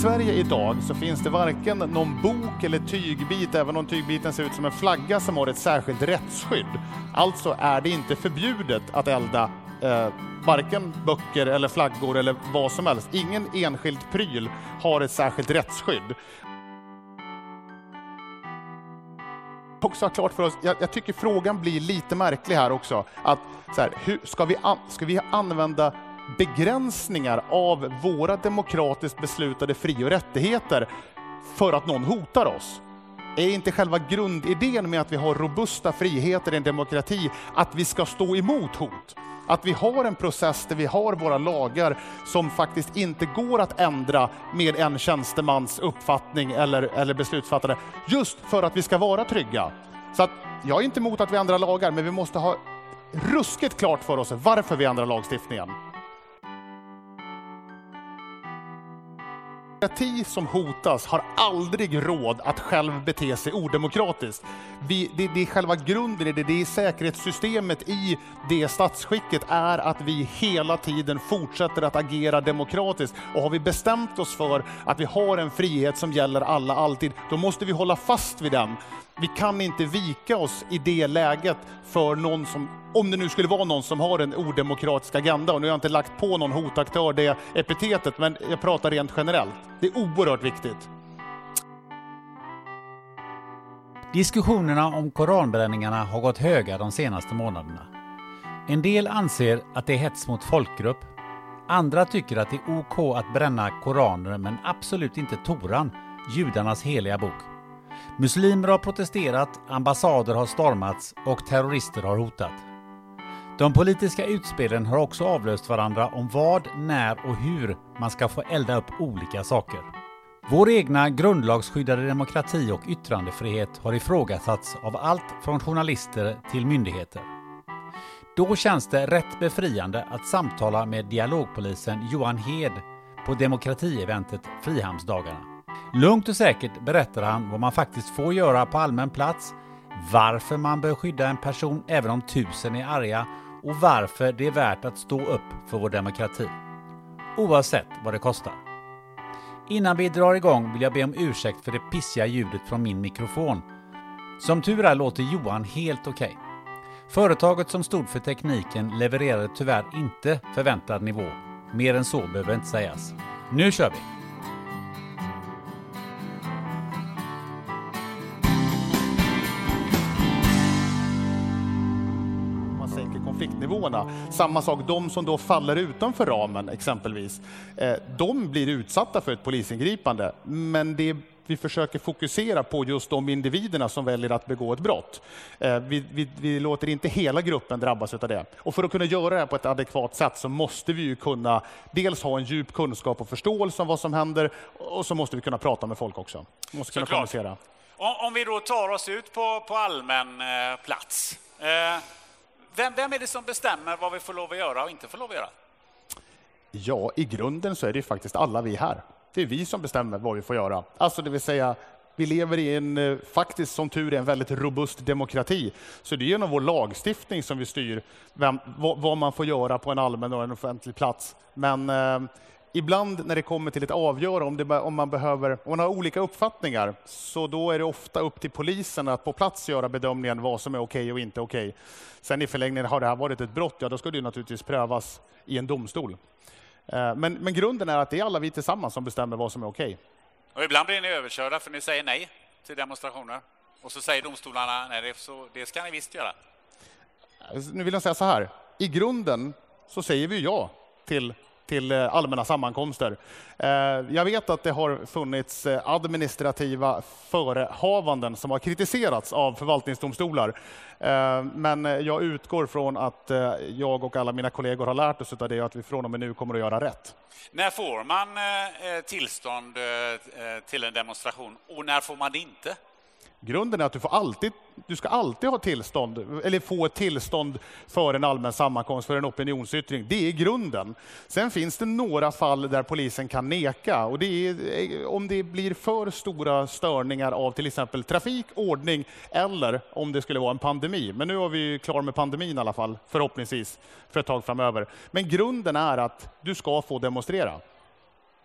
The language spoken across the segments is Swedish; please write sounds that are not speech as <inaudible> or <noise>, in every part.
Sverige idag så finns det varken någon bok eller tygbit, även om tygbiten ser ut som en flagga som har ett särskilt rättsskydd. Alltså är det inte förbjudet att elda eh, varken böcker eller flaggor eller vad som helst. Ingen enskild pryl har ett särskilt rättsskydd. också ha klart för oss, jag, jag, tycker frågan blir lite märklig här också, att så här, hur, ska, vi an, ska vi använda begränsningar av våra demokratiskt beslutade fri och rättigheter för att någon hotar oss? Är inte själva grundidén med att vi har robusta friheter i en demokrati att vi ska stå emot hot? Att vi har en process där vi har våra lagar som faktiskt inte går att ändra med en tjänstemans uppfattning eller, eller beslutsfattande, just för att vi ska vara trygga. Så att jag är inte emot att vi ändrar lagar, men vi måste ha ruskigt klart för oss varför vi ändrar lagstiftningen. Demokrati som hotas har aldrig råd att själv bete sig odemokratiskt. Vi, det, det är själva grunden i det, det är säkerhetssystemet i det statsskicket är att vi hela tiden fortsätter att agera demokratiskt. Och har vi bestämt oss för att vi har en frihet som gäller alla alltid, då måste vi hålla fast vid den. Vi kan inte vika oss i det läget för någon som, om det nu skulle vara någon som har en odemokratisk agenda, och nu har jag inte lagt på någon hotaktör det epitetet, men jag pratar rent generellt. Det är oerhört viktigt. Diskussionerna om koranbränningarna har gått höga de senaste månaderna. En del anser att det är hets mot folkgrupp. Andra tycker att det är OK att bränna koraner men absolut inte Toran, judarnas heliga bok. Muslimer har protesterat, ambassader har stormats och terrorister har hotat. De politiska utspelen har också avlöst varandra om vad, när och hur man ska få elda upp olika saker. Vår egna grundlagsskyddade demokrati och yttrandefrihet har ifrågasatts av allt från journalister till myndigheter. Då känns det rätt befriande att samtala med dialogpolisen Johan Hed på demokratieventet Frihamnsdagarna. Lugnt och säkert berättar han vad man faktiskt får göra på allmän plats, varför man bör skydda en person även om tusen är arga och varför det är värt att stå upp för vår demokrati. Oavsett vad det kostar. Innan vi drar igång vill jag be om ursäkt för det pissiga ljudet från min mikrofon. Som tur är låter Johan helt okej. Okay. Företaget som stod för tekniken levererade tyvärr inte förväntad nivå. Mer än så behöver inte sägas. Nu kör vi! Konfliktnivåerna. Samma sak, de som då faller utanför ramen exempelvis, eh, de blir utsatta för ett polisingripande. Men det vi försöker fokusera på just de individerna som väljer att begå ett brott. Eh, vi, vi, vi, låter inte hela gruppen drabbas av det. Och för att kunna göra det på ett adekvat sätt så måste vi ju kunna dels ha en djup kunskap och förståelse om vad som händer och så måste vi kunna prata med folk också. Vi måste kunna kommunicera. Om vi då tar oss ut på, på allmän eh, plats. Eh, vem, vem är det som bestämmer vad vi får lov att göra och inte får lov att göra? Ja, i grunden så är det faktiskt alla vi här. Det är vi som bestämmer vad vi får göra. Alltså det vill säga Vi lever i en, eh, faktiskt som tur är, en väldigt robust demokrati. Så det är genom vår lagstiftning som vi styr vem, vad, vad, man får göra på en allmän och en offentlig plats. Men eh, ibland när det kommer till ett avgöra om, det, om, man behöver, om man har olika uppfattningar, så då är det ofta upp till polisen att på plats göra bedömningen vad som är okej okay och inte okej. Okay. Sen i förlängningen, har det här varit ett brott, ja då ska det naturligtvis prövas i en domstol. Eh, men, men grunden är att det är alla vi tillsammans som bestämmer vad som är okej. Okay. Och ibland blir ni överkörda för ni säger nej till demonstrationer. Och så säger domstolarna nej, det, så, det ska ni visst göra. Nu vill jag säga så här. I grunden så säger vi ja till till eh, allmänna sammankomster. Eh, jag vet att det har funnits eh, administrativa förehavanden som har kritiserats av förvaltningsdomstolar. Men jag utgår från att jag och alla mina kollegor har lärt oss av det och att vi från och med nu kommer att göra rätt. När får man tillstånd till en demonstration och när får man det inte? Grunden är att du, får alltid, du ska alltid ha tillstånd, eller få ett tillstånd för en allmän sammankomst, för en opinionsyttring. Det är grunden. Sen finns det några fall där polisen kan neka. Och det är eh, om det blir för stora störningar av till exempel trafik, ordning eller om det skulle vara en pandemi. Men nu är vi klara med pandemin i alla fall, förhoppningsvis, för ett tag framöver. Men grunden är att du ska få demonstrera.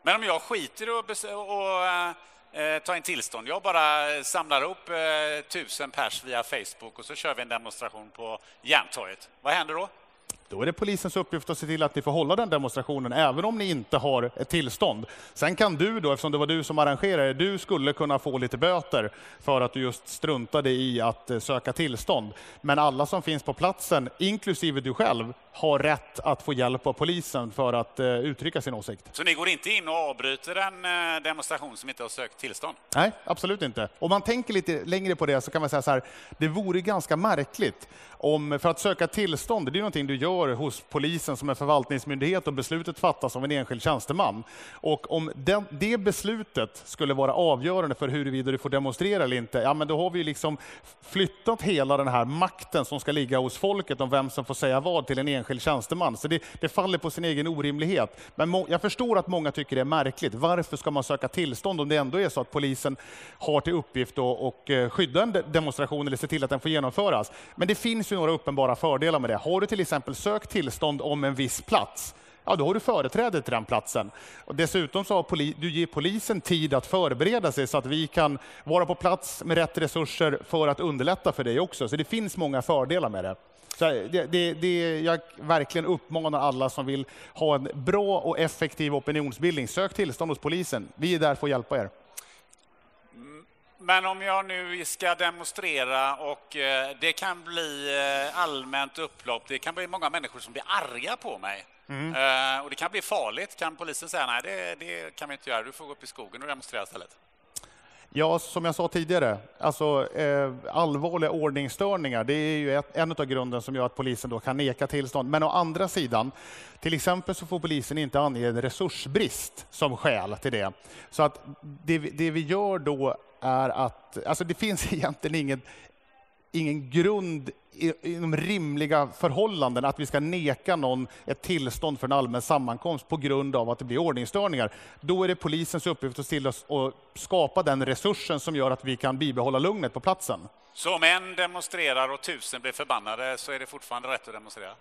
Men om jag skiter och, och eh, ta in tillstånd. Jag bara samlar upp eh, tusen pers via Facebook och så kör vi en demonstration på Järntorget. Vad händer då? Då är det polisens uppgift att se till att ni får hålla den demonstrationen, även om ni inte har ett tillstånd. Sen kan du då, eftersom det var du som arrangerade, du skulle kunna få lite böter för att du just struntade i att eh, söka tillstånd. Men alla som finns på platsen, inklusive du själv, har rätt att få hjälp av polisen för att uh, uttrycka sin åsikt. Så ni går inte in och avbryter en uh, demonstration som inte har sökt tillstånd? Nej, absolut inte. Om man tänker lite längre på det så kan man säga så här, det vore ganska märkligt om, för att söka tillstånd, det är någonting du gör hos polisen som är förvaltningsmyndighet och beslutet fattas av en enskild tjänsteman. Och om den, det beslutet skulle vara avgörande för huruvida du får demonstrera eller inte, ja men då har vi liksom flyttat hela den här makten som ska ligga hos folket om vem som får säga vad till en enskild tjänsteman. Så det, det faller på sin egen orimlighet. Men må, jag förstår att många tycker det är märkligt. Varför ska man söka tillstånd om det ändå är så att polisen har till uppgift att eh, skydda en demonstration eller se till att den får genomföras? Men det finns ju några uppenbara fördelar med det. Har du till exempel sökt tillstånd om en viss plats, ja, då har du företräde till den platsen. Och dessutom så har poli du ger polisen tid att förbereda sig så att vi kan vara på plats med rätt resurser för att underlätta för dig också. Så det finns många fördelar med det. Så det, det, det, jag verkligen uppmanar alla som vill ha en bra och effektiv opinionsbildning, sök tillstånd hos polisen. Vi är där för att hjälpa er. Men om jag nu ska demonstrera och eh, det kan bli eh, allmänt upplopp, det kan bli många människor som blir arga på mig. Mm. Eh, och det kan bli farligt. Kan polisen säga nej, det, det, kan vi inte göra, du får gå upp i skogen och demonstrera istället? Ja, som jag sa tidigare, alltså, eh, allvarliga ordningsstörningar, det är ju ett, en av grunden som gör att polisen då kan neka tillstånd. Men å andra sidan, till exempel så får polisen inte ange en resursbrist som skäl till det. Så att det, det vi gör då är att, alltså det finns <laughs> egentligen ingen, ingen grund inom rimliga förhållanden att vi ska neka någon ett tillstånd för en allmän sammankomst på grund av att det blir ordningsstörningar. Då är det polisens uppgift att till oss och skapa den resursen som gör att vi kan bibehålla lugnet på platsen. Så om en demonstrerar och tusen blir förbannade så är det fortfarande rätt att demonstrera?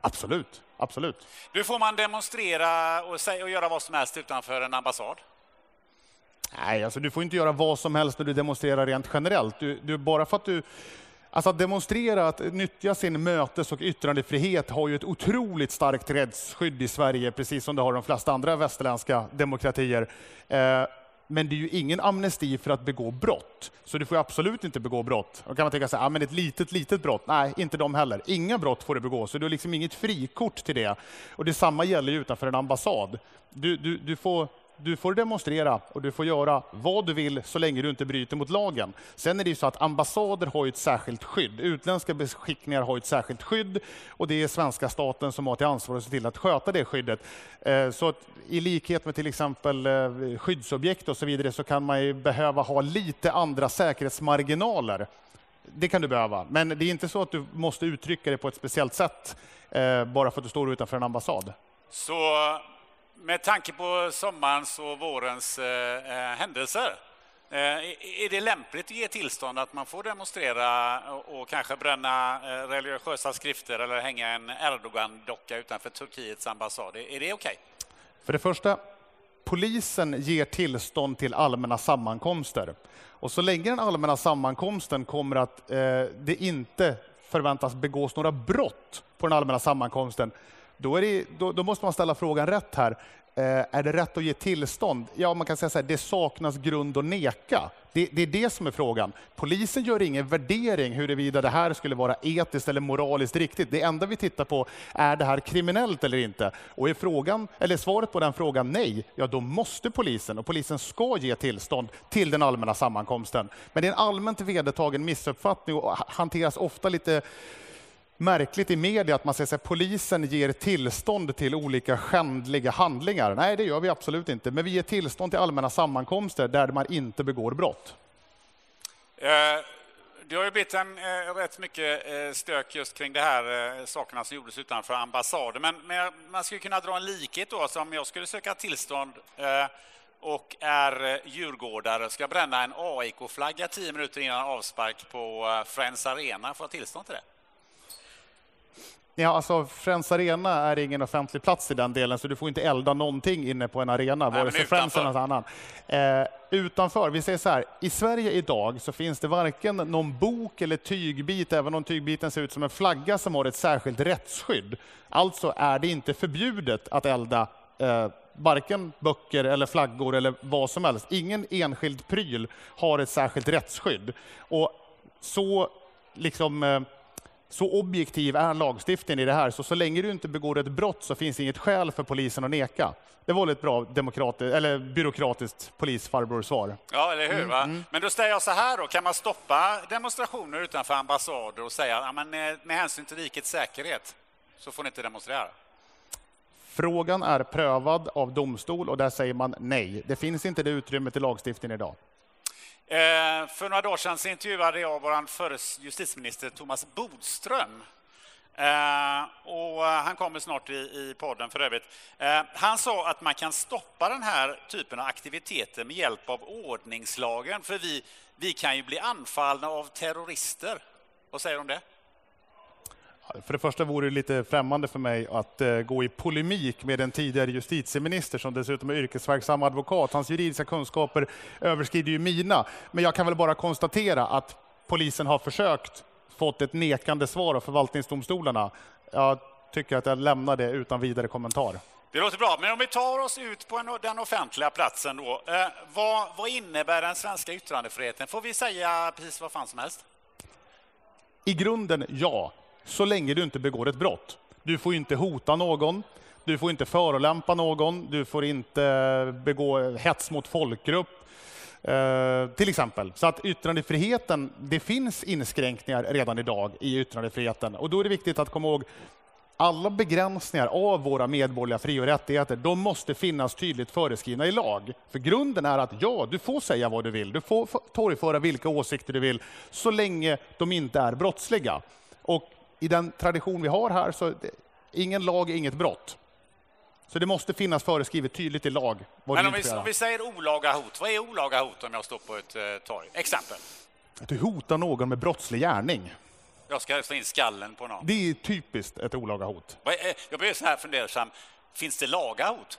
Absolut, absolut. Du får man demonstrera och, säga, och göra vad som helst utanför en ambassad? Nej, alltså du får inte göra vad som helst när du demonstrerar rent generellt. Du, du, bara för att du Alltså att demonstrera, att nyttja sin mötes och yttrandefrihet har ju ett otroligt starkt rättsskydd i Sverige, precis som det har de flesta andra västerländska demokratier. Eh, men det är ju ingen amnesti för att begå brott. Så du får absolut inte begå brott. Då kan man tänka sig, ah, men ett litet, litet brott. Nej, inte de heller. Inga brott får du begå, så du har liksom inget frikort till det. Och detsamma gäller ju utanför en ambassad. Du, du, du får du får demonstrera och du får göra vad du vill så länge du inte bryter mot lagen. Sen är det ju så att ambassader har ett särskilt skydd. Utländska beskickningar har ett särskilt skydd och det är svenska staten som har till ansvar att se till att sköta det skyddet. Eh, så att i likhet med till exempel eh, skyddsobjekt och så vidare så kan man ju behöva ha lite andra säkerhetsmarginaler. Det kan du behöva, men det är inte så att du måste uttrycka det på ett speciellt sätt eh, bara för att du står utanför en ambassad. Så med tanke på sommarens och vårens eh, eh händelser Eh, är det lämpligt att ge tillstånd att man får demonstrera och kanske bränna eh, religiösa skrifter eller hänga en Erdogan-docka utanför Turkiets ambassad? Är det okej? Okay? För det första, polisen ger tillstånd till allmänna sammankomster. Och så länge den allmänna sammankomsten kommer att eh, det inte förväntas begås några brott på den allmänna sammankomsten, då, det, då, då måste man ställa frågan rätt här. Eh, är det rätt att ge tillstånd? Ja, man kan säga så här, det saknas grund att neka. Det, det, är det som är frågan. Polisen gör ingen värdering huruvida det här skulle vara etiskt eller moraliskt riktigt. Det enda vi tittar på, är det här kriminellt eller inte? Och är frågan, eller svaret på den frågan nej, ja då måste polisen, och polisen ska ge tillstånd till den allmänna sammankomsten. Men det är en allmänt vedertagen missuppfattning och hanteras ofta lite märkligt i media att man säger att polisen ger tillstånd till olika skändliga handlingar. Nej, det gör vi absolut inte. Men vi ger tillstånd till allmänna sammankomster där man inte begår brott. Eh, det har ju blivit en, eh, rätt mycket eh, stök just kring det här eh, sakerna som gjordes utanför ambassaden. Men, men man skulle kunna dra en likhet då, som om jag skulle söka tillstånd eh, och är eh, djurgårdare ska bränna en AIK-flagga tio minuter innan avspark på Friends Arena. Får jag tillstånd till det? Ja, alltså Friends Arena är ingen offentlig plats i den delen, så du får inte elda någonting inne på en arena, vare sig Friends eller någon annan. Eh, utanför, vi säger så här, i Sverige idag så finns det varken någon bok eller tygbit, även om tygbiten ser ut som en flagga som har ett särskilt rättsskydd. Alltså är det inte förbjudet att elda eh, varken böcker eller flaggor eller vad som helst. Ingen enskild pryl har ett särskilt rättsskydd. Och så liksom eh, så objektiv är lagstiftningen i det här, så så länge du inte begår ett brott så finns inget skäl för polisen att neka. Det var ett bra demokratiskt, eller byråkratiskt polisfarbror-svar. Ja, eller hur? Mm, mm. Men då ställer jag så här då, kan man stoppa demonstrationer utanför ambassader och säga att med hänsyn till rikets säkerhet så får ni inte demonstrera? Frågan är prövad av domstol och där säger man nej. Det finns inte det utrymmet i lagstiftningen idag. Eh, för några dagar sedan så intervjuade jag vår förre justitieminister Thomas Bodström. Eh, och eh, han kommer snart i, i podden för övrigt. Han sa att man kan stoppa den här typen av aktiviteter med hjälp av ordningslagen, för vi, vi kan ju bli anfallna av terrorister. Vad säger du om det? För det första vore det lite främmande för mig att uh, gå i polemik med en tidigare justitieminister som dessutom är yrkesverksam advokat. Hans juridiska kunskaper överskrider ju mina. Men jag kan väl bara konstatera att polisen har försökt fått ett nekande svar av förvaltningsdomstolarna. Jag tycker att jag lämnar det utan vidare kommentar. Det låter bra, men om vi tar oss ut på en, den offentliga platsen då. Eh, vad, vad innebär den svenska yttrandefriheten? Får vi säga precis vad fan som helst? I grunden, ja så länge du inte begår ett brott. Du får inte hota någon, du får inte förolämpa någon, du får inte eh, begå hets mot folkgrupp, eh, till exempel. Så att yttrandefriheten, det finns inskränkningar redan idag i yttrandefriheten. Och då är det viktigt att komma ihåg alla begränsningar av våra medborgerliga fri och rättigheter, de måste finnas tydligt föreskrivna i lag. För grunden är att ja, du får säga vad du vill, du får torgföra vilka åsikter du vill, så länge de inte är brottsliga. Och i den tradition vi har här, så det, ingen lag, inget brott. Så det måste finnas föreskrivet tydligt i lag. Men om vi, om vi, säger olaga hot, vad är olaga hot om jag står på ett eh, torg? Exempel? Att du hotar någon med brottslig gärning. Jag ska slå in skallen på någon. Det är typiskt ett olaga hot. Jag blir så här fundersam. Finns det laga hot?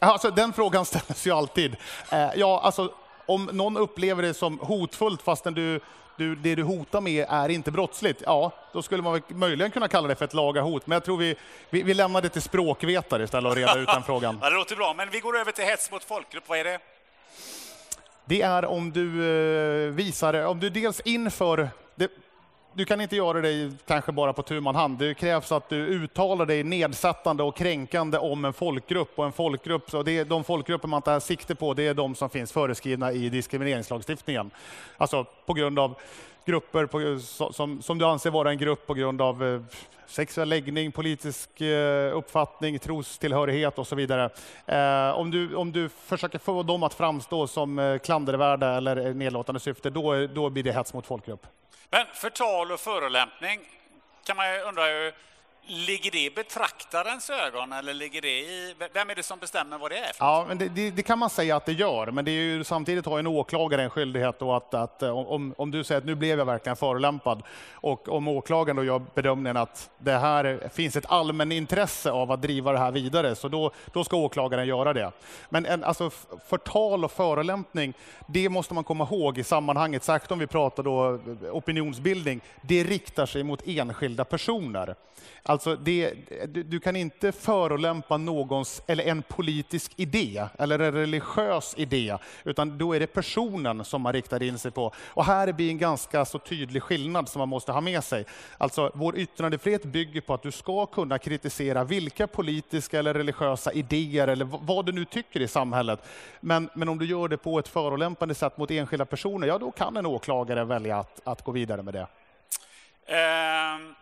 Alltså, den frågan <laughs> ställs ju alltid. Eh, ja, alltså, om någon upplever det som hotfullt fastän du du, det du hotar med är inte brottsligt, ja, då skulle man möjligen kunna kalla det för ett laga hot. Men jag tror vi, vi, vi lämnar det till språkvetare istället och reda ut den frågan. Ja, det låter bra, men vi går över till hets mot folkgrupp. Vad är det? Det är om du eh, visar, om du dels inför, du kan inte göra det kanske bara på tu man hand. Det krävs att du uttalar dig nedsättande och kränkande om en folkgrupp. Och en folkgrupp, och det är de folkgrupper man tar sikte på, det är de som finns föreskrivna i diskrimineringslagstiftningen. Alltså på grund av grupper på, som, som du anser vara en grupp på grund av eh, sexuell läggning, politisk eh, uppfattning, trostillhörighet och så vidare. Eh, om, du, om du försöker få dem att framstå som eh, klandervärda eller nedlåtande syfte, då, då blir det hets mot folkgrupp. Men förtal och förolämpning kan man ju undra ju, Ligger det i betraktarens ögon eller ligger det i... Vem är det som bestämmer vad det är? Ja, men det, det, det, kan man säga att det gör, men det är ju, samtidigt har en åklagare en skyldighet då att, att om, om du säger att nu blev jag verkligen förolämpad och om åklagaren då gör bedömningen att det här finns ett allmänintresse av att driva det här vidare, så då, då ska åklagaren göra det. Men en, alltså, förtal och förolämpning, det måste man komma ihåg i sammanhanget, särskilt om vi pratar då opinionsbildning, det riktar sig mot enskilda personer. Alltså Alltså, det, du, du, kan inte förolämpa någons, eller en politisk idé, eller en religiös idé, utan då är det personen som man riktar in sig på. Och här blir en ganska så tydlig skillnad som man måste ha med sig. Alltså vår yttrandefrihet bygger på att du ska kunna kritisera vilka politiska eller religiösa idéer, eller vad du nu tycker i samhället. Men, men om du gör det på ett förolämpande sätt mot enskilda personer, ja då kan en åklagare välja att, att gå vidare med det. Um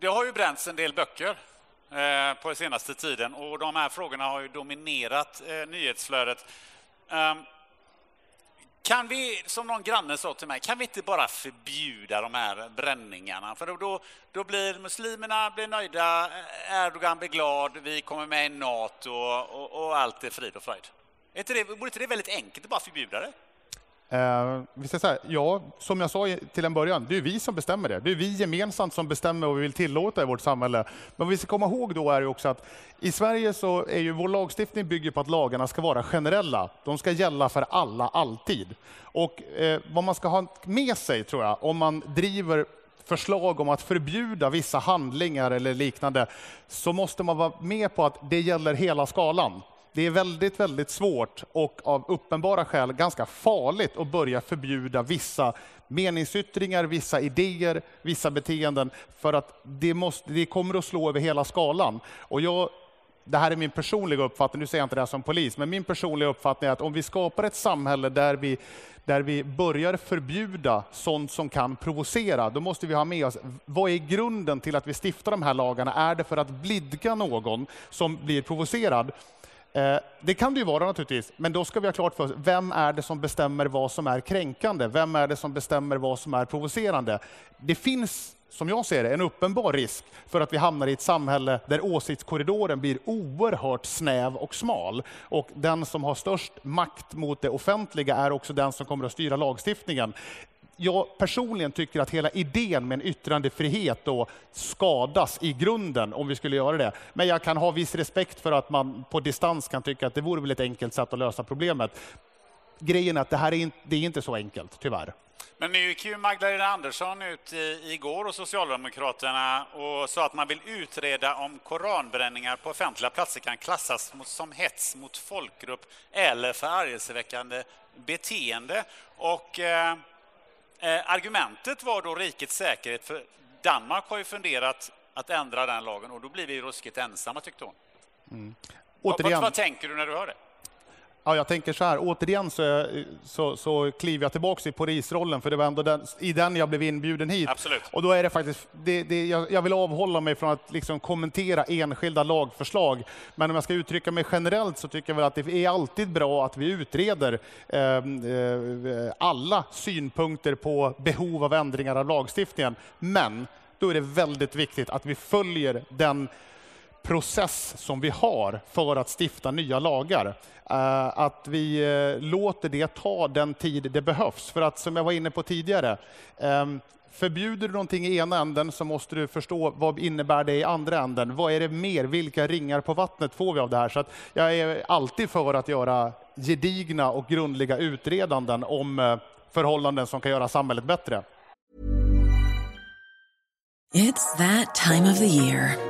det har ju bränts en del böcker eh, på senaste tiden och de här frågorna har ju dominerat eh, nyhetsflödet. Um, kan vi, som någon granne sa till mig, kan vi inte bara förbjuda de här bränningarna? För då, då blir muslimerna blir nöjda, eh, Erdogan blir glad, vi kommer med i NATO och, och, och allt är frid och fröjd. Är inte det, borde inte det väldigt enkelt att bara förbjuda det? Eh, vi ska säga, ja, som jag sa till en början, det är vi som bestämmer det. Det är vi gemensamt som bestämmer vad vi vill tillåta i vårt samhälle. Men vad vi ska komma ihåg då är ju också att i Sverige så är ju vår lagstiftning bygger på att lagarna ska vara generella. De ska gälla för alla, alltid. Och eh, vad man ska ha med sig, tror jag, om man driver förslag om att förbjuda vissa handlingar eller liknande, så måste man vara med på att det gäller hela skalan det är väldigt, väldigt svårt och av uppenbara skäl ganska farligt att börja förbjuda vissa meningsyttringar, vissa idéer, vissa beteenden, för att det, måste, det kommer att slå över hela skalan. Och jag, det här är min personliga uppfattning, nu säger jag inte det här som polis, men min personliga uppfattning är att om vi skapar ett samhälle där vi, där vi börjar förbjuda sånt som kan provocera, då måste vi ha med oss, vad är grunden till att vi stiftar de här lagarna? Är det för att blidka någon som blir provocerad? Eh, det kan det ju vara naturligtvis, men då ska vi ha klart för oss, vem är det som bestämmer vad som är kränkande? Vem är det som bestämmer vad som är provocerande? Det finns, som jag ser det, en uppenbar risk för att vi hamnar i ett samhälle där åsiktskorridoren blir oerhört snäv och smal. Och den som har störst makt mot det offentliga är också den som kommer att styra lagstiftningen jag personligen tycker att hela idén med en yttrandefrihet då skadas i grunden om vi skulle göra det. Men jag kan ha viss respekt för att man på distans kan tycka att det vore väl ett enkelt sätt att lösa problemet. Grejen är att det här är inte, det är inte så enkelt, tyvärr. Men nu gick ju Magdalena Andersson ut igår och Socialdemokraterna och sa att man vill utreda om koranbränningar på offentliga platser kan klassas som hets mot folkgrupp eller förargelseväckande beteende. Och eh, eh, argumentet var då rikets säkerhet, för Danmark har ju funderat att ändra den lagen och då blir vi ruskigt ensamma, tyckte hon. Mm. Återigen, vad, vad, tänker du när du hör det? Ja, jag tänker så här, återigen så, så, så kliver jag tillbaka i polisrollen, för det var ändå den, i den jag blev inbjuden hit. Absolut. Och då är det faktiskt, det, det, jag, jag, vill avhålla mig från att liksom kommentera enskilda lagförslag. Men om jag ska uttrycka mig generellt så tycker jag väl att det är alltid bra att vi utreder eh, eh, alla synpunkter på behov av ändringar av lagstiftningen. Men då är det väldigt viktigt att vi följer den process som vi har för att stifta nya lagar. Eh, att vi eh, låter det ta den tid det behövs. För att som jag var inne på tidigare, ehm, Förbjuder du någonting i ena änden så måste du förstå vad innebär det i andra änden. Vad är det mer? Vilka ringar på vattnet får vi av det här? Så jag är alltid för att göra gedigna och grundliga utredanden om eh, förhållanden som kan göra samhället bättre. It's that time of the year.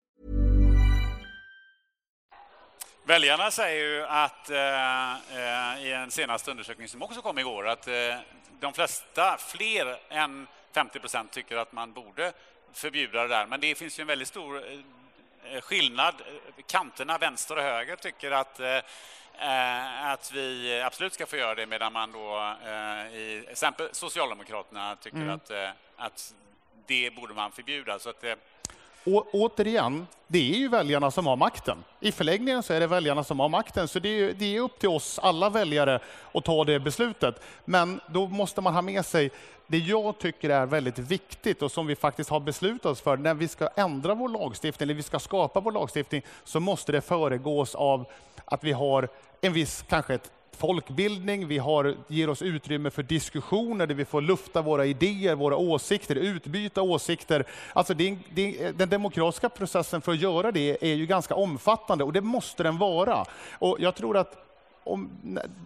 Väljarna säger ju att eh, eh, i en senaste undersökning som också kom igår att eh, de flesta, fler än 50 procent, tycker att man borde förbjuda det där. Men det finns ju en väldigt stor eh, skillnad. Kanterna vänster och höger tycker att eh, att vi absolut ska få göra det medan man då eh, i exempel Socialdemokraterna tycker mm. att, att det borde man förbjuda. Så att, Å, återigen, det är ju väljarna som har makten. I förlängningen så är det väljarna som har makten, så det är, det är upp till oss alla väljare att ta det beslutet. Men då måste man ha med sig det jag tycker är väldigt viktigt och som vi faktiskt har beslutat oss för, när vi ska ändra vår lagstiftning, när vi ska skapa vår lagstiftning, så måste det föregås av att vi har en viss, kanske ett folkbildning, vi har, ger oss utrymme för diskussioner där vi får lufta våra idéer, våra åsikter, utbyta åsikter. Alltså det, det, den demokratiska processen för att göra det är ju ganska omfattande och det måste den vara. Och jag tror att om,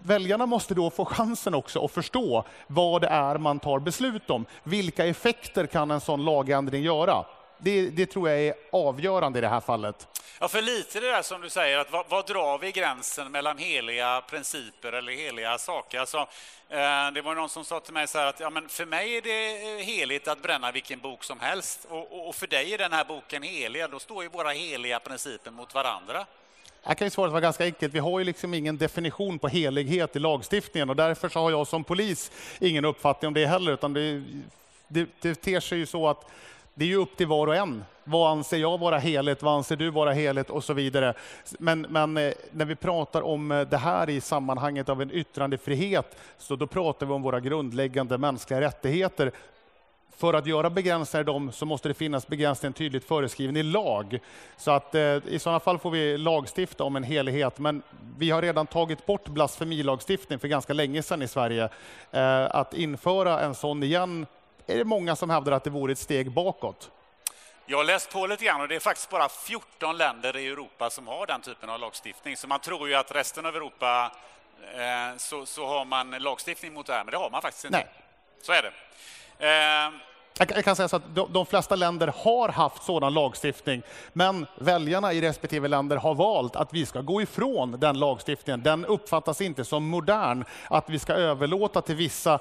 väljarna måste då få chansen också att förstå vad det är man tar beslut om. Vilka effekter kan en sån lagändring göra? Det, det, tror jag är avgörande i det här fallet. Ja, för lite det där som du säger, att vad, vad drar vi gränsen mellan heliga principer eller heliga saker? Alltså, eh, det var någon som sa till mig så här att ja, men för mig är det heligt att bränna vilken bok som helst och, och för dig är den här boken helig. Då står ju våra heliga principer mot varandra. Här kan ju svaret vara ganska enkelt. Vi har ju liksom ingen definition på helighet i lagstiftningen och därför så har jag som polis ingen uppfattning om det heller, utan det, det, det ter sig ju så att det är ju upp till var och en. Vad anser jag vara heligt? Vad anser du vara heligt? Och så vidare. Men, men eh, när vi pratar om eh, det här i sammanhanget av en yttrandefrihet, så då pratar vi om våra grundläggande mänskliga rättigheter. För att göra begränsningar i dem så måste det finnas begränsningar tydligt föreskriven i lag. Så att eh, i sådana fall får vi lagstifta om en helhet. Men vi har redan tagit bort blasfemilagstiftning för ganska länge sedan i Sverige. Eh, att införa en sån igen är det många som hävdar att det vore ett steg bakåt. Jag har läst på lite grann och det är faktiskt bara 14 länder i Europa som har den typen av lagstiftning. Så man tror ju att resten av Europa eh, så, så, har man lagstiftning mot det här, men det har man faktiskt inte. Nej. Så är det. Eh, jag kan säga så att de, de flesta länder har haft sådan lagstiftning, men väljarna i respektive länder har valt att vi ska gå ifrån den lagstiftningen. Den uppfattas inte som modern, att vi ska överlåta till vissa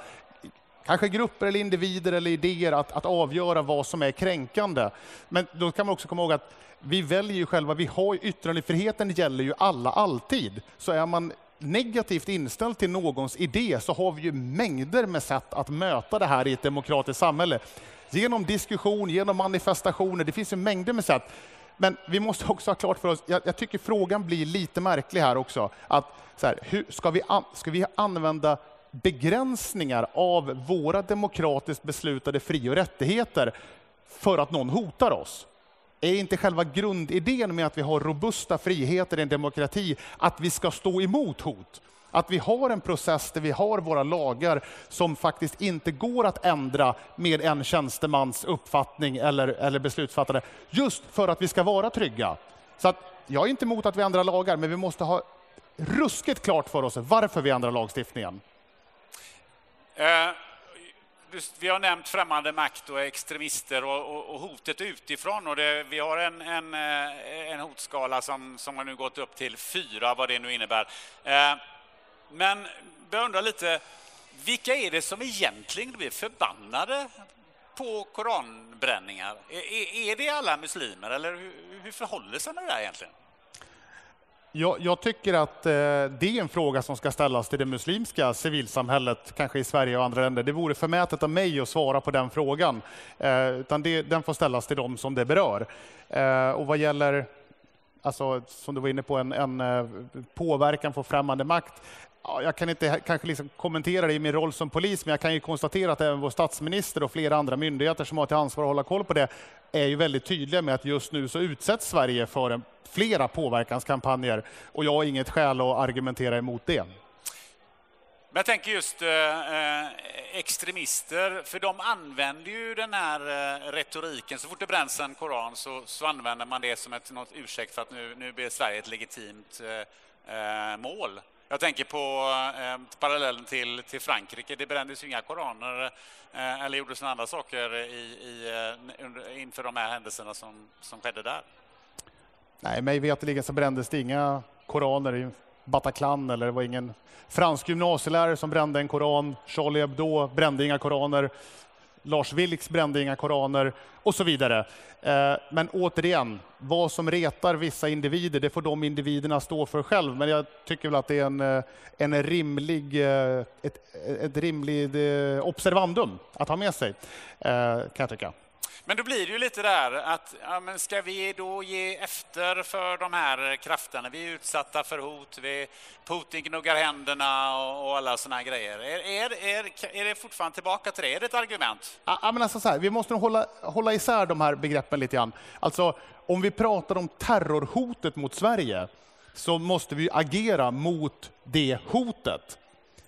kanske grupper eller individer eller idéer att, att avgöra vad som är kränkande. Men då kan man också komma ihåg att vi väljer ju själva, vi har yttrandefriheten gäller ju alla alltid. Så är man negativt inställd till någons idé så har vi ju mängder med sätt att möta det här i ett demokratiskt samhälle. Genom diskussion, genom manifestationer, det finns ju mängder med sätt. Men vi måste också ha klart för oss, jag, jag tycker frågan blir lite märklig här också, att så här, hur, ska, vi an, ska vi använda begränsningar av våra demokratiskt beslutade fri och rättigheter för att någon hotar oss. Är inte själva grundidén med att vi har robusta friheter i en demokrati att vi ska stå emot hot? Att vi har en process där vi har våra lagar som faktiskt inte går att ändra med en tjänstemans uppfattning eller, eller beslutsfattare, just för att vi ska vara trygga. Så att, jag är inte emot att vi ändrar lagar, men vi måste ha ruskigt klart för oss varför vi ändrar lagstiftningen. Eh, vi har nämnt främmande makt och extremister och, och, och hotet utifrån. Och det, vi har en, en, eh, en, hotskala som, som har nu gått upp till fyra, vad det nu innebär. Eh, men jag undrar lite, vilka är det som egentligen blir förbannade på koranbränningar? Är, är det alla muslimer eller hur, hur förhåller det sig med det där egentligen? Jag, jag, tycker att eh, det är en fråga som ska ställas till det muslimska civilsamhället, kanske i Sverige och andra länder. Det vore förmätet av mig att svara på den frågan, eh, utan det, den får ställas till dem som det berör. Eh, och vad gäller, alltså, som du var inne på, en, en eh, påverkan på främmande makt, jag kan inte kanske liksom kommentera det i min roll som polis, men jag kan ju konstatera att även vår statsminister och flera andra myndigheter som har till ansvar att hålla koll på det är ju väldigt tydliga med att just nu så utsätts Sverige för en, flera påverkanskampanjer och jag har inget skäl att argumentera emot det. Men jag tänker just eh, eh extremister, för de använder ju den här eh, retoriken. Så fort det bränns en koran så, så använder man det som ett något ursäkt för att nu, nu blir Sverige ett legitimt eh, eh mål. Jag tänker på eh, parallellen till, till Frankrike. Det brändes ju inga koraner eh, eller gjordes några andra saker i, i, eh, inför de här händelserna som, som skedde där. Nej, mig veterligen så brändes det inga koraner i Bataclan eller det var ingen fransk gymnasielärare som brände en koran. Charlie Hebdo brände inga koraner. Lars Vilks brände inga koraner och så vidare. Eh, men återigen, vad som retar vissa individer, det får de individerna stå för själv. Men jag tycker väl att det är en, eh, en rimlig, eh, ett, ett rimligt observandum att ha med sig, kan jag tycka. Men då blir det ju lite där att, ja, men ska vi då ge efter för de här krafterna? Vi är utsatta för hot, vi, Putin gnuggar händerna och, och alla sådana grejer. Är, är, är, är det fortfarande tillbaka till det? Är det ett argument? Ja, men alltså så här, vi måste nog hålla, hålla isär de här begreppen lite grann. Alltså, om vi pratar om terrorhotet mot Sverige så måste vi agera mot det hotet.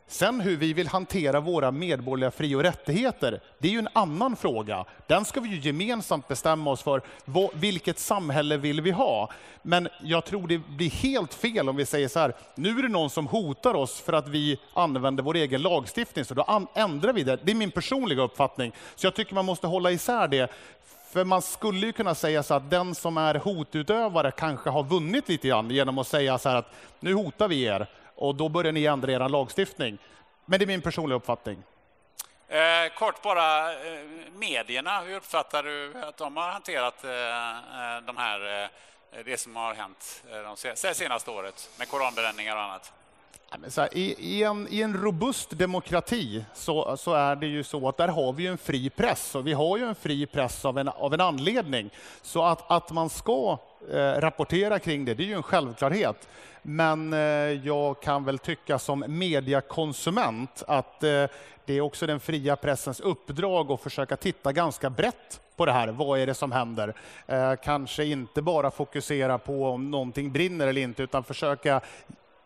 Sen hur vi vill hantera våra medborgerliga fri och rättigheter, det är ju en annan fråga. Den ska vi ju gemensamt bestämma oss för. Vilket samhälle vill vi ha? Men jag tror det blir helt fel om vi säger så här, nu är det någon som hotar oss för att vi använder vår egen lagstiftning, så då ändrar vi det. Det är min personliga uppfattning. Så jag tycker man måste hålla isär det. För man skulle ju kunna säga så att den som är hotutövare kanske har vunnit lite grann genom att säga så här att nu hotar vi er och då börjar ni ändra er lagstiftning. Men det är min personliga uppfattning. Eh, kort bara, eh, medierna, hur uppfattar du att de har hanterat eh, eh de här, eh, det som har hänt eh, de senaste året med koranbränningar och annat? Här, i, i, en, I en robust demokrati så, så, är det ju så att där har vi en fri press och vi har ju en fri press av en, av en anledning. Så att, att man ska eh, rapportera kring det, det är ju en självklarhet. Men eh, jag kan väl tycka som mediakonsument att eh, det är också den fria pressens uppdrag att försöka titta ganska brett på det här. Vad är det som händer? Eh, kanske inte bara fokusera på om någonting brinner eller inte, utan försöka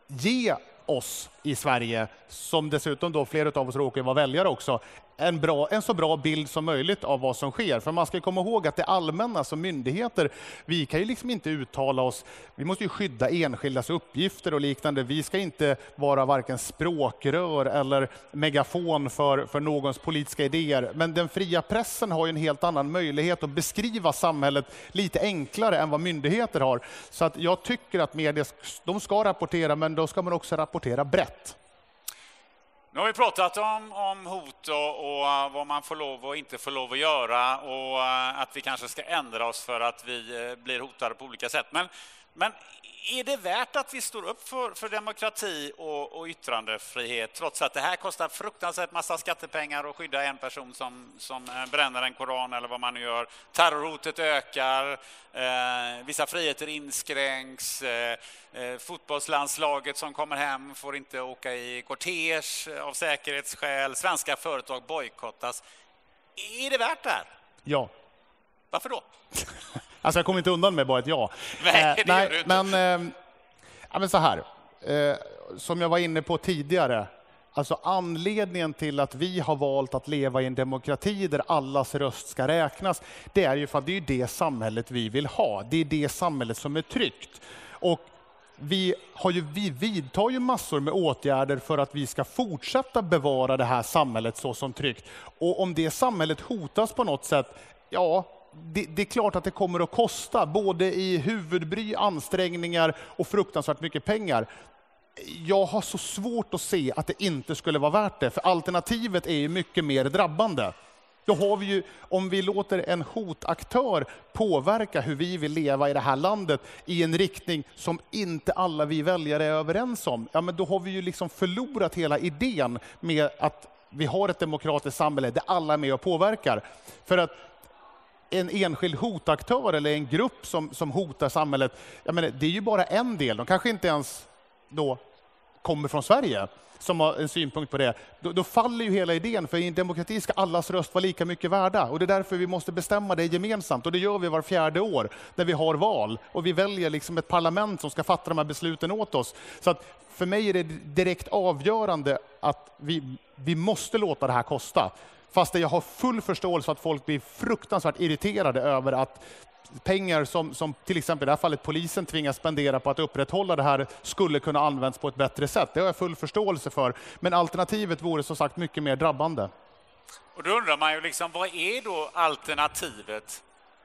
ge oss i Sverige, som dessutom då flera av oss råkar vara väljare också, en, bra, en så bra bild som möjligt av vad som sker. För man ska komma ihåg att det allmänna som myndigheter, vi kan ju liksom inte uttala oss, vi måste ju skydda enskildas uppgifter och liknande. Vi ska inte vara varken språkrör eller megafon för, för någons politiska idéer. Men den fria pressen har ju en helt annan möjlighet att beskriva samhället lite enklare än vad myndigheter har. Så att jag tycker att media, de ska rapportera, men då ska man också rapportera brett. Nu har vi pratat om, om hot och, och, eh, vad man får lov och inte får lov att göra och eh, att vi kanske ska ändra oss för att vi eh, blir hotade på olika sätt. Men, men är det värt att vi står upp för, för demokrati och, och, yttrandefrihet trots att det här kostar fruktansvärt massa skattepengar att skydda en person som, som bränner en koran eller vad man nu gör? Terrorhotet ökar, eh, vissa friheter inskränks, eh, eh, fotbollslandslaget som kommer hem får inte åka i kortege av säkerhetsskäl, svenska företag bojkottas. Är det värt det här? Ja. Varför då? <laughs> Alltså jag kommer inte undan med bara ett ja. Nej, eh, nej. Men, eh, ja, men så här, eh, som jag var inne på tidigare, Alltså anledningen till att vi har valt att leva i en demokrati där allas röst ska räknas, det är ju för att det är det samhället vi vill ha. Det är det samhället som är tryggt. Och vi, har ju, vi vidtar ju massor med åtgärder för att vi ska fortsätta bevara det här samhället så som tryggt. Och om det samhället hotas på något sätt, ja, det, det, är klart att det kommer att kosta, både i huvudbry, ansträngningar och fruktansvärt mycket pengar. Jag har så svårt att se att det inte skulle vara värt det, för alternativet är ju mycket mer drabbande. Då har vi ju, om vi låter en hotaktör påverka hur vi vill leva i det här landet i en riktning som inte alla vi väljare är överens om, ja men då har vi ju liksom förlorat hela idén med att vi har ett demokratiskt samhälle där alla är med och påverkar. För att en enskild hotaktör eller en grupp som, som hotar samhället, jag menar, det är ju bara en del. De kanske inte ens då kommer från Sverige som har en synpunkt på det, då, då, faller ju hela idén. För i en demokrati ska allas röst vara lika mycket värda. Och det är därför vi måste bestämma det gemensamt. Och det gör vi var fjärde år, när vi har val. Och vi väljer liksom ett parlament som ska fatta de här besluten åt oss. Så att för mig är det direkt avgörande att vi, vi måste låta det här kosta. Fast jag har full förståelse för att folk blir fruktansvärt irriterade över att pengar som, som till exempel i det här fallet polisen tvingas spendera på att upprätthålla det här skulle kunna användas på ett bättre sätt. Det har jag full förståelse för. Men alternativet vore som sagt mycket mer drabbande. Och då undrar man ju liksom, vad är då alternativet?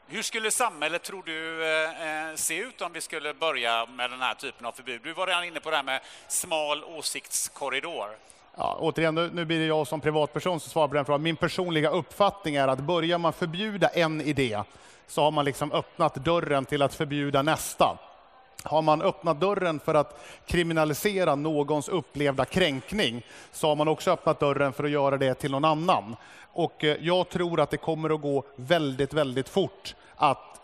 Hur skulle samhället, tror du, eh, eh se ut om vi skulle börja med den här typen av förbud? Du var redan inne på det här med smal åsiktskorridor. Ja, återigen, nu, blir det jag som privatperson som svarar på den frågan. Min personliga uppfattning är att börjar man förbjuda en idé så har man liksom öppnat dörren till att förbjuda nästa. Har man öppnat dörren för att kriminalisera någons upplevda kränkning så har man också öppnat dörren för att göra det till någon annan. Och eh, jag tror att det kommer att gå väldigt, väldigt fort att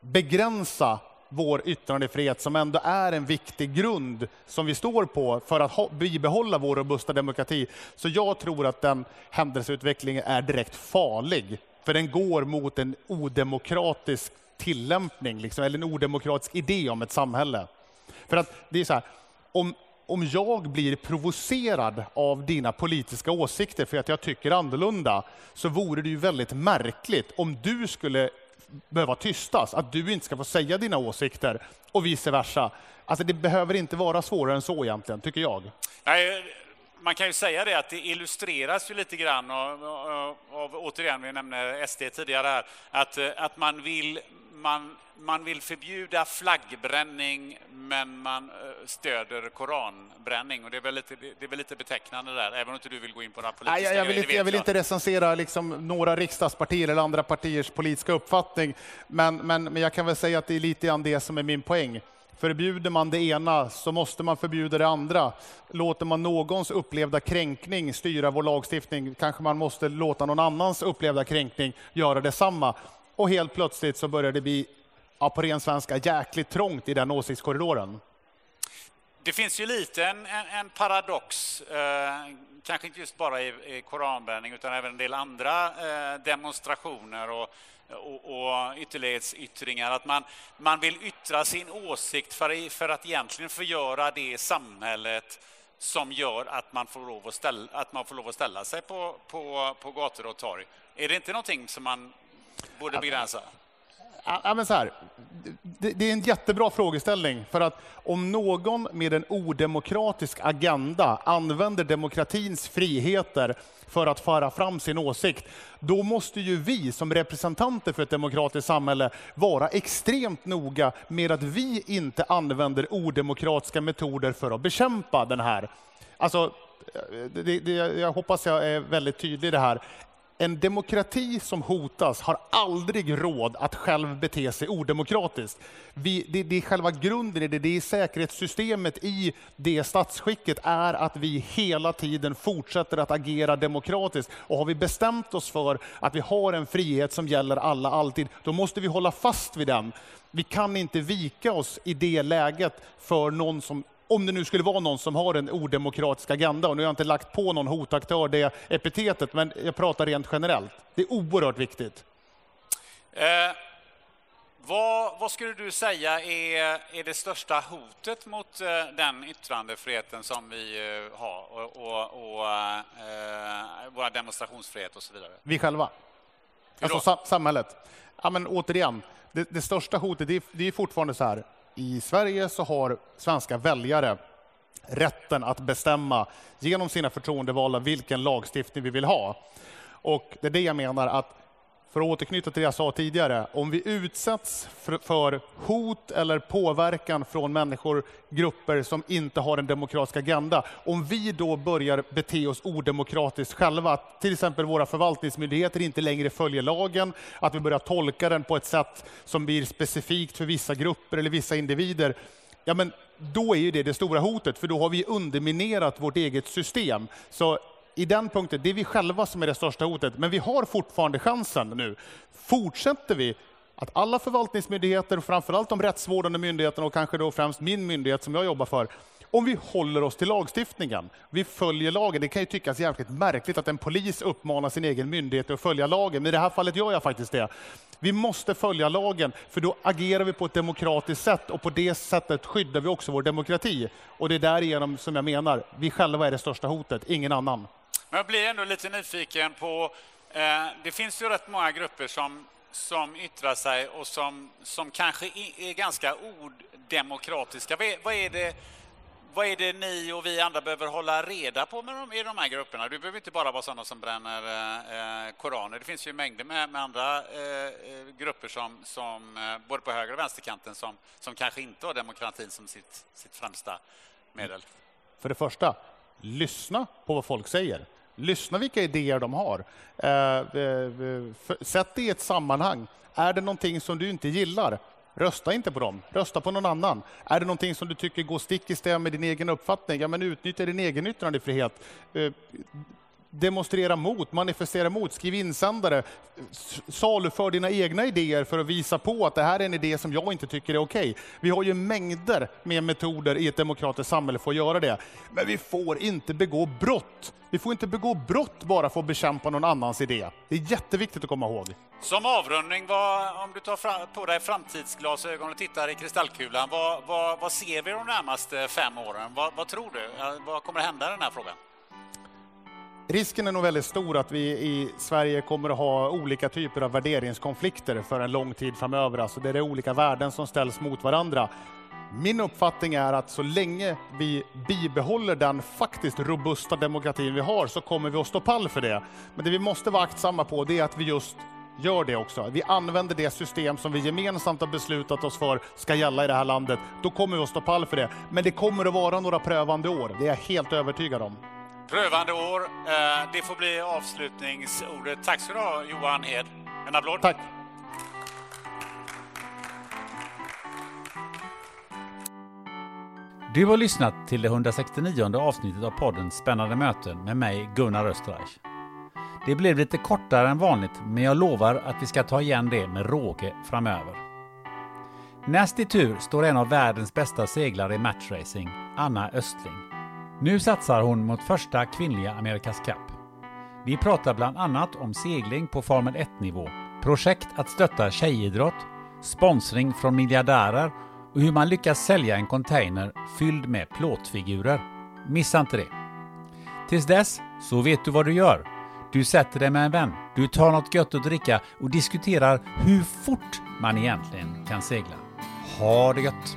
begränsa vår yttrandefrihet som ändå är en viktig grund som vi står på för att bibehålla vår robusta demokrati. Så jag tror att den händelseutvecklingen är direkt farlig för den går mot en odemokratisk tillämpning, liksom, eller en odemokratisk idé om ett samhälle. För att det är så här, om, om jag blir provocerad av dina politiska åsikter för att jag tycker annorlunda, så vore det ju väldigt märkligt om du skulle behöva tystas, att du inte ska få säga dina åsikter och vice versa. Alltså det behöver inte vara svårare än så egentligen, tycker jag. Nej, man kan ju säga det att det illustreras ju lite grann av, av, av återigen, vi nämnde SD tidigare här, att, att man vill man, man vill förbjuda flaggbränning, men man eh, stöder koranbränning. Och det, är väl lite, det är väl lite betecknande där, även om inte du vill gå in på några politiska Nej, jag, vill inte, jag vill inte recensera liksom några riksdagspartier eller andra partiers politiska uppfattning, men, men, men jag kan väl säga att det är lite grann det som är min poäng. Förbjuder man det ena så måste man förbjuda det andra. Låter man någons upplevda kränkning styra vår lagstiftning kanske man måste låta någon annans upplevda kränkning göra detsamma. Och helt plötsligt så börjar det bli, ja, på ren svenska, jäkligt trångt i den åsiktskorridoren. Det finns ju lite en, en, en paradox, eh, kanske inte just bara i, i koranbränning utan även en del andra eh, demonstrationer och och, och ytterlighetsyttringar, att man, man vill yttra sin åsikt för, för att egentligen förgöra det samhället som gör att man får lov att ställa, att man får lov att ställa sig på, på, på gator och torg. Är det inte någonting som man borde begränsa? Ja, men så här, det, det, är en jättebra frågeställning. För att om någon med en odemokratisk agenda använder demokratins friheter för att föra fram sin åsikt, då måste ju vi som representanter för ett demokratiskt samhälle vara extremt noga med att vi inte använder odemokratiska metoder för att bekämpa den här. Alltså, det, det, jag hoppas jag är väldigt tydlig i det här en demokrati som hotas har aldrig råd att själv bete sig odemokratiskt. Vi, det, det är själva grunden i det, det är säkerhetssystemet i det statsskicket är att vi hela tiden fortsätter att agera demokratiskt. Och har vi bestämt oss för att vi har en frihet som gäller alla alltid, då måste vi hålla fast vid den. Vi kan inte vika oss i det läget för någon som om det nu skulle vara någon som har en odemokratisk agenda, och nu har jag inte lagt på någon hotaktör det epitetet, men jag pratar rent generellt. Det är oerhört viktigt. Eh, vad, vad, skulle du säga är, är det största hotet mot eh, den yttrandefriheten som vi eh, har och, och, och eh, våra demonstrationsfrihet och så vidare? Vi själva. Alltså sam samhället. Ja, men återigen, det, det största hotet det är, det är fortfarande så här, i Sverige så har svenska väljare rätten att bestämma genom sina förtroendevalda vilken lagstiftning vi vill ha. Och det är det jag menar att för att återknyta till det jag sa tidigare, om vi utsätts för, för, hot eller påverkan från människor, grupper som inte har en demokratisk agenda, om vi då börjar bete oss odemokratiskt själva, att till exempel våra förvaltningsmyndigheter inte längre följer lagen, att vi börjar tolka den på ett sätt som blir specifikt för vissa grupper eller vissa individer, ja men då är ju det det stora hotet, för då har vi underminerat vårt eget system. Så i den punkten, det är vi själva som är det största hotet, men vi har fortfarande chansen nu. Fortsätter vi att alla förvaltningsmyndigheter, framförallt de rättsvårdande myndigheterna och kanske då främst min myndighet som jag jobbar för, om vi håller oss till lagstiftningen, vi följer lagen. Det kan ju tyckas jävligt märkligt att en polis uppmanar sin egen myndighet att följa lagen, men i det här fallet gör jag faktiskt det. Vi måste följa lagen, för då agerar vi på ett demokratiskt sätt och på det sättet skyddar vi också vår demokrati. Och det är därigenom som jag menar, vi själva är det största hotet, ingen annan. Men jag blir ändå lite nyfiken på, eh, det finns ju rätt många grupper som, som yttrar sig och som, som kanske är ganska odemokratiska. Vad är, vad är det vad är det ni och vi andra behöver hålla reda på med de, i de här grupperna? Du behöver inte bara vara sådana som bränner eh, koraner. Det finns ju mängder med, med andra eh, eh, grupper som, som eh, både på höger och vänsterkanten som, som kanske inte har demokratin som sitt, sitt främsta medel. För det första, lyssna på vad folk säger. Lyssna vilka idéer de har. Eh, eh, sätt det i ett sammanhang. Är det någonting som du inte gillar, Rösta inte på dem, rösta på någon annan. Är det någonting som du tycker går stick i stäv med din egen uppfattning, ja men utnyttja din egen yttrandefrihet. Eh, Demonstrera mot, manifestera mot, skriv insändare, saluför dina egna idéer för att visa på att det här är en idé som jag inte tycker är okej. Okay. Vi har ju mängder med metoder i ett demokratiskt samhälle för att göra det. Men vi får inte begå brott. Vi får inte begå brott bara för att bekämpa någon annans idé. Det är jätteviktigt att komma ihåg. Som avrundning, vad, om du tar på dig framtidsglasögon och tittar i kristallkulan, vad, vad, vad ser vi de närmaste fem åren? Vad, vad tror du? Vad kommer hända i den här frågan? Risken är nog väldigt stor att vi i Sverige kommer att ha olika typer av värderingskonflikter för en lång tid framöver, alltså det är olika värden som ställs mot varandra. Min uppfattning är att så länge vi bibehåller den faktiskt robusta demokratin vi har så kommer vi att stå pall för det. Men det vi måste vara aktsamma på det är att vi just gör det också. Vi använder det system som vi gemensamt har beslutat oss för ska gälla i det här landet. Då kommer vi att stå pall för det. Men det kommer att vara några prövande år, det är jag helt övertygad om. Prövande år, eh, det får bli avslutningsordet. Tack ska du ha Johan Hed. En applåd. Tack. Du har lyssnat till det 169 avsnittet av podden Spännande möten med mig Gunnar Österreich. Det blev lite kortare än vanligt, men jag lovar att vi ska ta igen det med råge framöver. Näst i tur står en av världens bästa seglare i matchracing, Anna Östling. Nu satsar hon mot första kvinnliga Amerikas Cup. Vi pratar bland annat om segling på Formel 1-nivå, projekt att stötta tjejidrott, sponsring från miljardärer och hur man lyckas sälja en container fylld med plåtfigurer. Missa inte det! Tills dess så vet du vad du gör. Du sätter dig med en vän, du tar något gött att dricka och diskuterar hur fort man egentligen kan segla. Ha det gött!